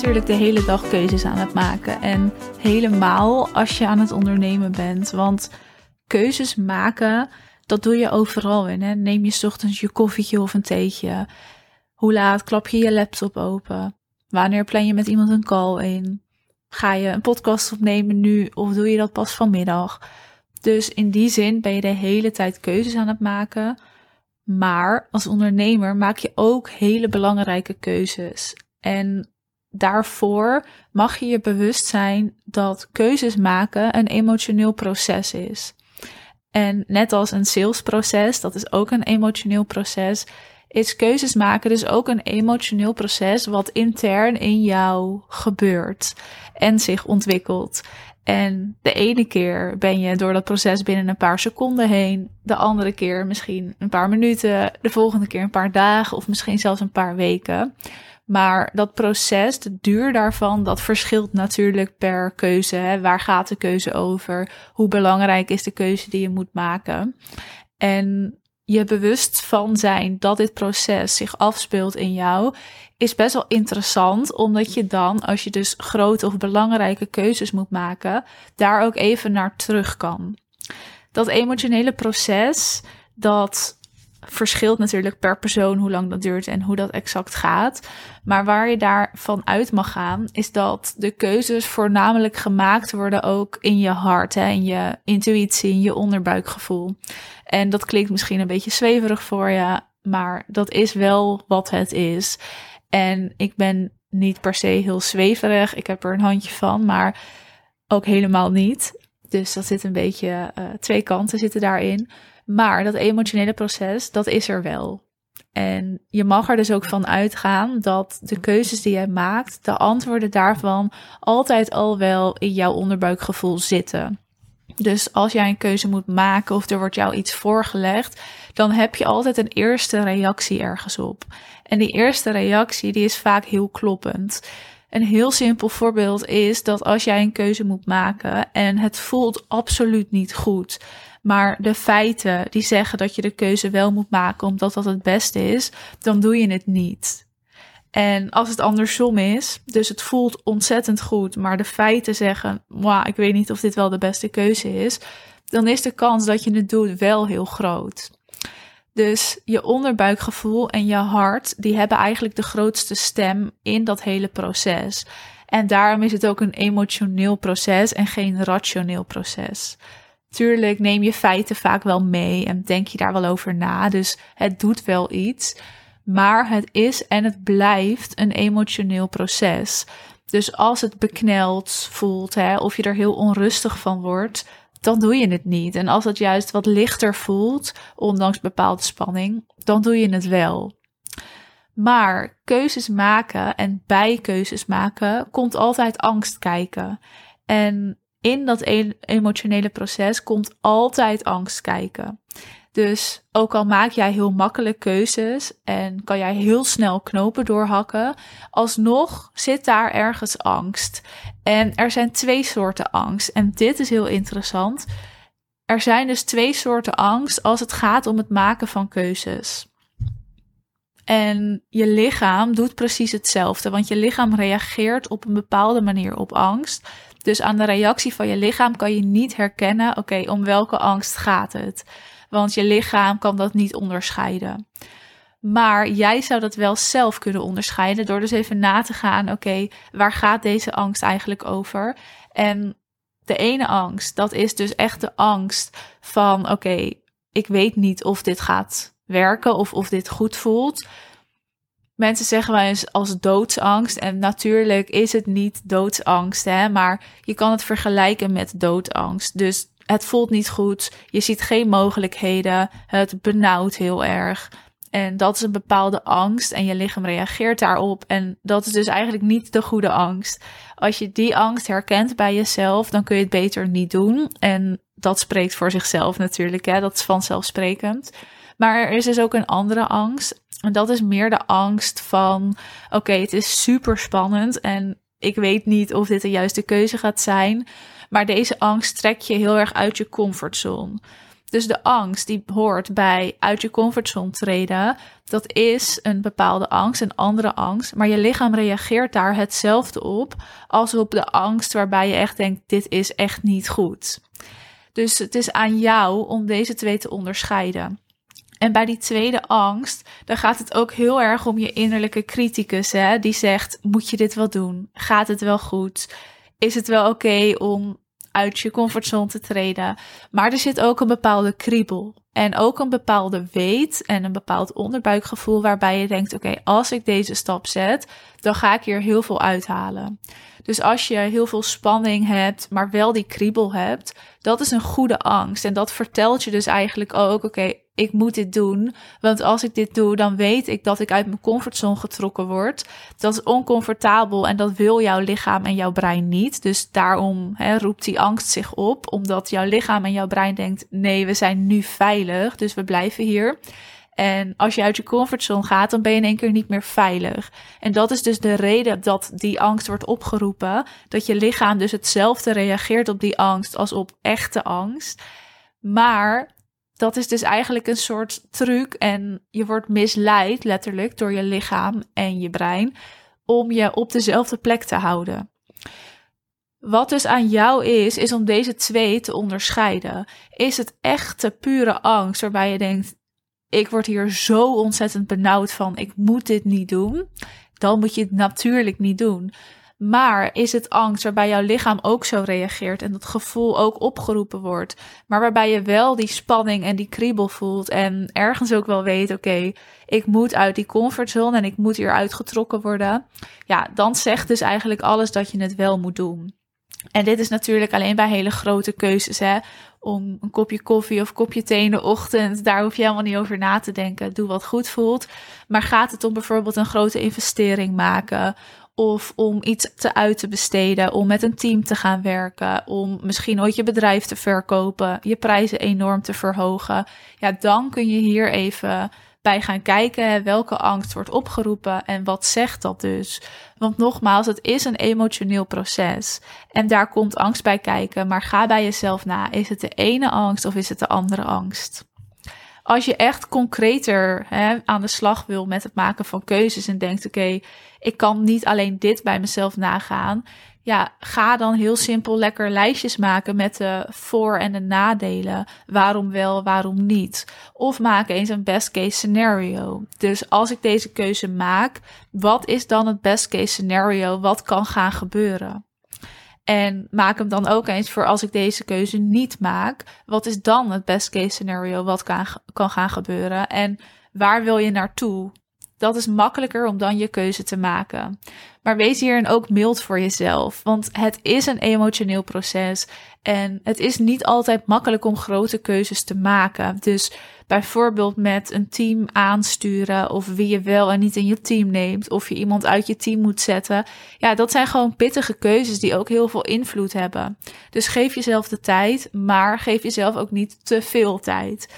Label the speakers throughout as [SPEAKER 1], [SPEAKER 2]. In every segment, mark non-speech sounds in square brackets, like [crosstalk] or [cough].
[SPEAKER 1] natuurlijk de hele dag keuzes aan het maken. En helemaal als je aan het ondernemen bent. Want keuzes maken, dat doe je overal in. Hè? Neem je ochtends je koffietje of een theetje. Hoe laat klap je je laptop open? Wanneer plan je met iemand een call in? Ga je een podcast opnemen nu of doe je dat pas vanmiddag? Dus in die zin ben je de hele tijd keuzes aan het maken. Maar als ondernemer maak je ook hele belangrijke keuzes. En daarvoor mag je je bewust zijn dat keuzes maken een emotioneel proces is. En net als een salesproces, dat is ook een emotioneel proces, is keuzes maken dus ook een emotioneel proces wat intern in jou gebeurt en zich ontwikkelt. En de ene keer ben je door dat proces binnen een paar seconden heen, de andere keer misschien een paar minuten, de volgende keer een paar dagen of misschien zelfs een paar weken. Maar dat proces, de duur daarvan, dat verschilt natuurlijk per keuze. Hè? Waar gaat de keuze over? Hoe belangrijk is de keuze die je moet maken? En je bewust van zijn dat dit proces zich afspeelt in jou, is best wel interessant, omdat je dan, als je dus grote of belangrijke keuzes moet maken, daar ook even naar terug kan. Dat emotionele proces, dat verschilt natuurlijk per persoon hoe lang dat duurt en hoe dat exact gaat. Maar waar je daarvan uit mag gaan, is dat de keuzes voornamelijk gemaakt worden ook in je hart, hè, je intuïtie, in je onderbuikgevoel. En dat klinkt misschien een beetje zweverig voor je, maar dat is wel wat het is. En ik ben niet per se heel zweverig, ik heb er een handje van, maar ook helemaal niet. Dus dat zit een beetje, uh, twee kanten zitten daarin. Maar dat emotionele proces, dat is er wel. En je mag er dus ook van uitgaan dat de keuzes die jij maakt, de antwoorden daarvan altijd al wel in jouw onderbuikgevoel zitten. Dus als jij een keuze moet maken of er wordt jou iets voorgelegd, dan heb je altijd een eerste reactie ergens op. En die eerste reactie die is vaak heel kloppend. Een heel simpel voorbeeld is dat als jij een keuze moet maken en het voelt absoluut niet goed, maar de feiten die zeggen dat je de keuze wel moet maken omdat dat het beste is, dan doe je het niet. En als het andersom is, dus het voelt ontzettend goed, maar de feiten zeggen, ik weet niet of dit wel de beste keuze is, dan is de kans dat je het doet wel heel groot. Dus je onderbuikgevoel en je hart, die hebben eigenlijk de grootste stem in dat hele proces. En daarom is het ook een emotioneel proces en geen rationeel proces. Tuurlijk neem je feiten vaak wel mee en denk je daar wel over na. Dus het doet wel iets. Maar het is en het blijft een emotioneel proces. Dus als het bekneld voelt, hè, of je er heel onrustig van wordt, dan doe je het niet. En als het juist wat lichter voelt, ondanks bepaalde spanning, dan doe je het wel. Maar keuzes maken en bij keuzes maken komt altijd angst kijken. En in dat e- emotionele proces komt altijd angst kijken. Dus ook al maak jij heel makkelijk keuzes en kan jij heel snel knopen doorhakken, alsnog zit daar ergens angst. En er zijn twee soorten angst. En dit is heel interessant. Er zijn dus twee soorten angst als het gaat om het maken van keuzes. En je lichaam doet precies hetzelfde, want je lichaam reageert op een bepaalde manier op angst. Dus aan de reactie van je lichaam kan je niet herkennen, oké, om welke angst gaat het? Want je lichaam kan dat niet onderscheiden. Maar jij zou dat wel zelf kunnen onderscheiden door dus even na te gaan, oké, waar gaat deze angst eigenlijk over? En de ene angst, dat is dus echt de angst van, oké, ik weet niet of dit gaat werken of of dit goed voelt. Mensen zeggen wel eens als doodsangst. En natuurlijk is het niet doodsangst, hè, maar je kan het vergelijken met doodangst. Dus het voelt niet goed, je ziet geen mogelijkheden, het benauwt heel erg. En dat is een bepaalde angst en je lichaam reageert daarop. En dat is dus eigenlijk niet de goede angst. Als je die angst herkent bij jezelf, dan kun je het beter niet doen. En dat spreekt voor zichzelf natuurlijk, hè? dat is vanzelfsprekend. Maar er is dus ook een andere angst. En dat is meer de angst van: oké, het is super spannend en ik weet niet of dit de juiste keuze gaat zijn. Maar deze angst trekt je heel erg uit je comfortzone. Dus de angst die hoort bij uit je comfortzone treden, dat is een bepaalde angst, een andere angst. Maar je lichaam reageert daar hetzelfde op als op de angst waarbij je echt denkt: dit is echt niet goed. Dus het is aan jou om deze twee te onderscheiden. En bij die tweede angst, dan gaat het ook heel erg om je innerlijke criticus, hè? die zegt: Moet je dit wel doen? Gaat het wel goed? Is het wel oké om uit je comfortzone te treden? Maar er zit ook een bepaalde kriebel. En ook een bepaalde weet en een bepaald onderbuikgevoel waarbij je denkt: oké, als ik deze stap zet, dan ga ik hier heel veel uithalen. Dus als je heel veel spanning hebt, maar wel die kriebel hebt, dat is een goede angst. En dat vertelt je dus eigenlijk ook: oké, ik moet dit doen. Want als ik dit doe, dan weet ik dat ik uit mijn comfortzone getrokken word. Dat is oncomfortabel en dat wil jouw lichaam en jouw brein niet. Dus daarom roept die angst zich op, omdat jouw lichaam en jouw brein denkt: nee, we zijn nu veilig, dus we blijven hier. En als je uit je comfortzone gaat, dan ben je in één keer niet meer veilig. En dat is dus de reden dat die angst wordt opgeroepen. Dat je lichaam dus hetzelfde reageert op die angst als op echte angst. Maar dat is dus eigenlijk een soort truc en je wordt misleid, letterlijk, door je lichaam en je brein, om je op dezelfde plek te houden. Wat dus aan jou is, is om deze twee te onderscheiden. Is het echte pure angst waarbij je denkt: ik word hier zo ontzettend benauwd van, ik moet dit niet doen. Dan moet je het natuurlijk niet doen. Maar is het angst waarbij jouw lichaam ook zo reageert en dat gevoel ook opgeroepen wordt, maar waarbij je wel die spanning en die kriebel voelt en ergens ook wel weet, oké, ik moet uit die comfortzone en ik moet hier uitgetrokken worden. Ja, dan zegt dus eigenlijk alles dat je het wel moet doen. En dit is natuurlijk alleen bij hele grote keuzes, hè. Om een kopje koffie of kopje thee in de ochtend, daar hoef je helemaal niet over na te denken. Doe wat goed voelt. Maar gaat het om bijvoorbeeld een grote investering maken of om iets te uit te besteden, om met een team te gaan werken, om misschien ooit je bedrijf te verkopen, je prijzen enorm te verhogen. Ja, dan kun je hier even bij gaan kijken welke angst wordt opgeroepen en wat zegt dat dus. Want nogmaals, het is een emotioneel proces en daar komt angst bij kijken, maar ga bij jezelf na. Is het de ene angst of is het de andere angst? Als je echt concreter hè, aan de slag wil met het maken van keuzes en denkt: oké, ik kan niet alleen dit bij mezelf nagaan. Ja, ga dan heel simpel lekker lijstjes maken met de voor- en de nadelen. Waarom wel, waarom niet. Of maak eens een best case scenario. Dus als ik deze keuze maak, wat is dan het best case scenario? Wat kan gaan gebeuren? En maak hem dan ook eens voor als ik deze keuze niet maak. Wat is dan het best case scenario wat kan, kan gaan gebeuren? En waar wil je naartoe? Dat is makkelijker om dan je keuze te maken. Maar wees hierin ook mild voor jezelf. Want het is een emotioneel proces. En het is niet altijd makkelijk om grote keuzes te maken. Dus bijvoorbeeld met een team aansturen. Of wie je wel en niet in je team neemt. Of je iemand uit je team moet zetten. Ja, dat zijn gewoon pittige keuzes die ook heel veel invloed hebben. Dus geef jezelf de tijd. Maar geef jezelf ook niet te veel tijd.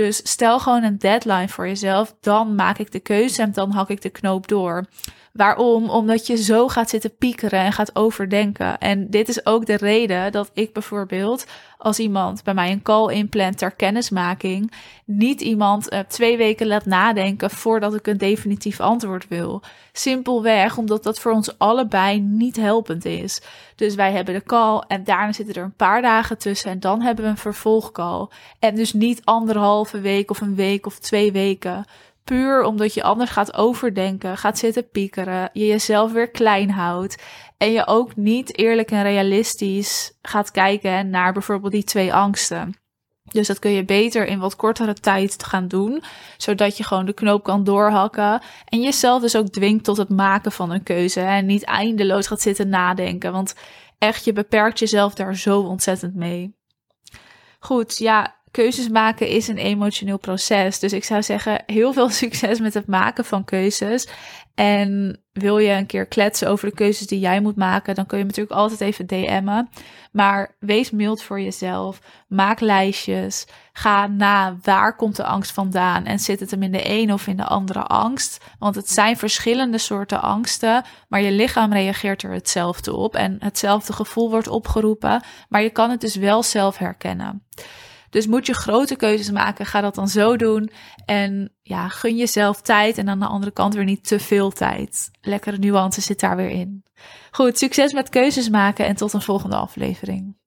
[SPEAKER 1] Dus stel gewoon een deadline voor jezelf. Dan maak ik de keuze en dan hak ik de knoop door. Waarom? Omdat je zo gaat zitten piekeren en gaat overdenken. En dit is ook de reden dat ik bijvoorbeeld, als iemand bij mij een call inplant ter kennismaking, niet iemand uh, twee weken laat nadenken voordat ik een definitief antwoord wil. Simpelweg omdat dat voor ons allebei niet helpend is. Dus wij hebben de call en daarna zitten er een paar dagen tussen en dan hebben we een vervolgcall. En dus niet anderhalve week of een week of twee weken puur omdat je anders gaat overdenken, gaat zitten piekeren, je jezelf weer klein houdt en je ook niet eerlijk en realistisch gaat kijken naar bijvoorbeeld die twee angsten. Dus dat kun je beter in wat kortere tijd gaan doen, zodat je gewoon de knoop kan doorhakken en jezelf dus ook dwingt tot het maken van een keuze en niet eindeloos gaat zitten nadenken, want echt je beperkt jezelf daar zo ontzettend mee. Goed, ja, keuzes maken is een emotioneel proces. Dus ik zou zeggen, heel veel [laughs] succes met het maken van keuzes. En wil je een keer kletsen over de keuzes die jij moet maken, dan kun je natuurlijk altijd even DM'en. Maar wees mild voor jezelf. Maak lijstjes. Ga na waar komt de angst vandaan en zit het hem in de een of in de andere angst. Want het zijn verschillende soorten angsten, maar je lichaam reageert er hetzelfde op en hetzelfde gevoel wordt opgeroepen. Maar je kan het dus wel zelf herkennen. Dus moet je grote keuzes maken, ga dat dan zo doen. En ja, gun jezelf tijd en aan de andere kant weer niet te veel tijd. Lekkere nuance zit daar weer in. Goed, succes met keuzes maken en tot een volgende aflevering.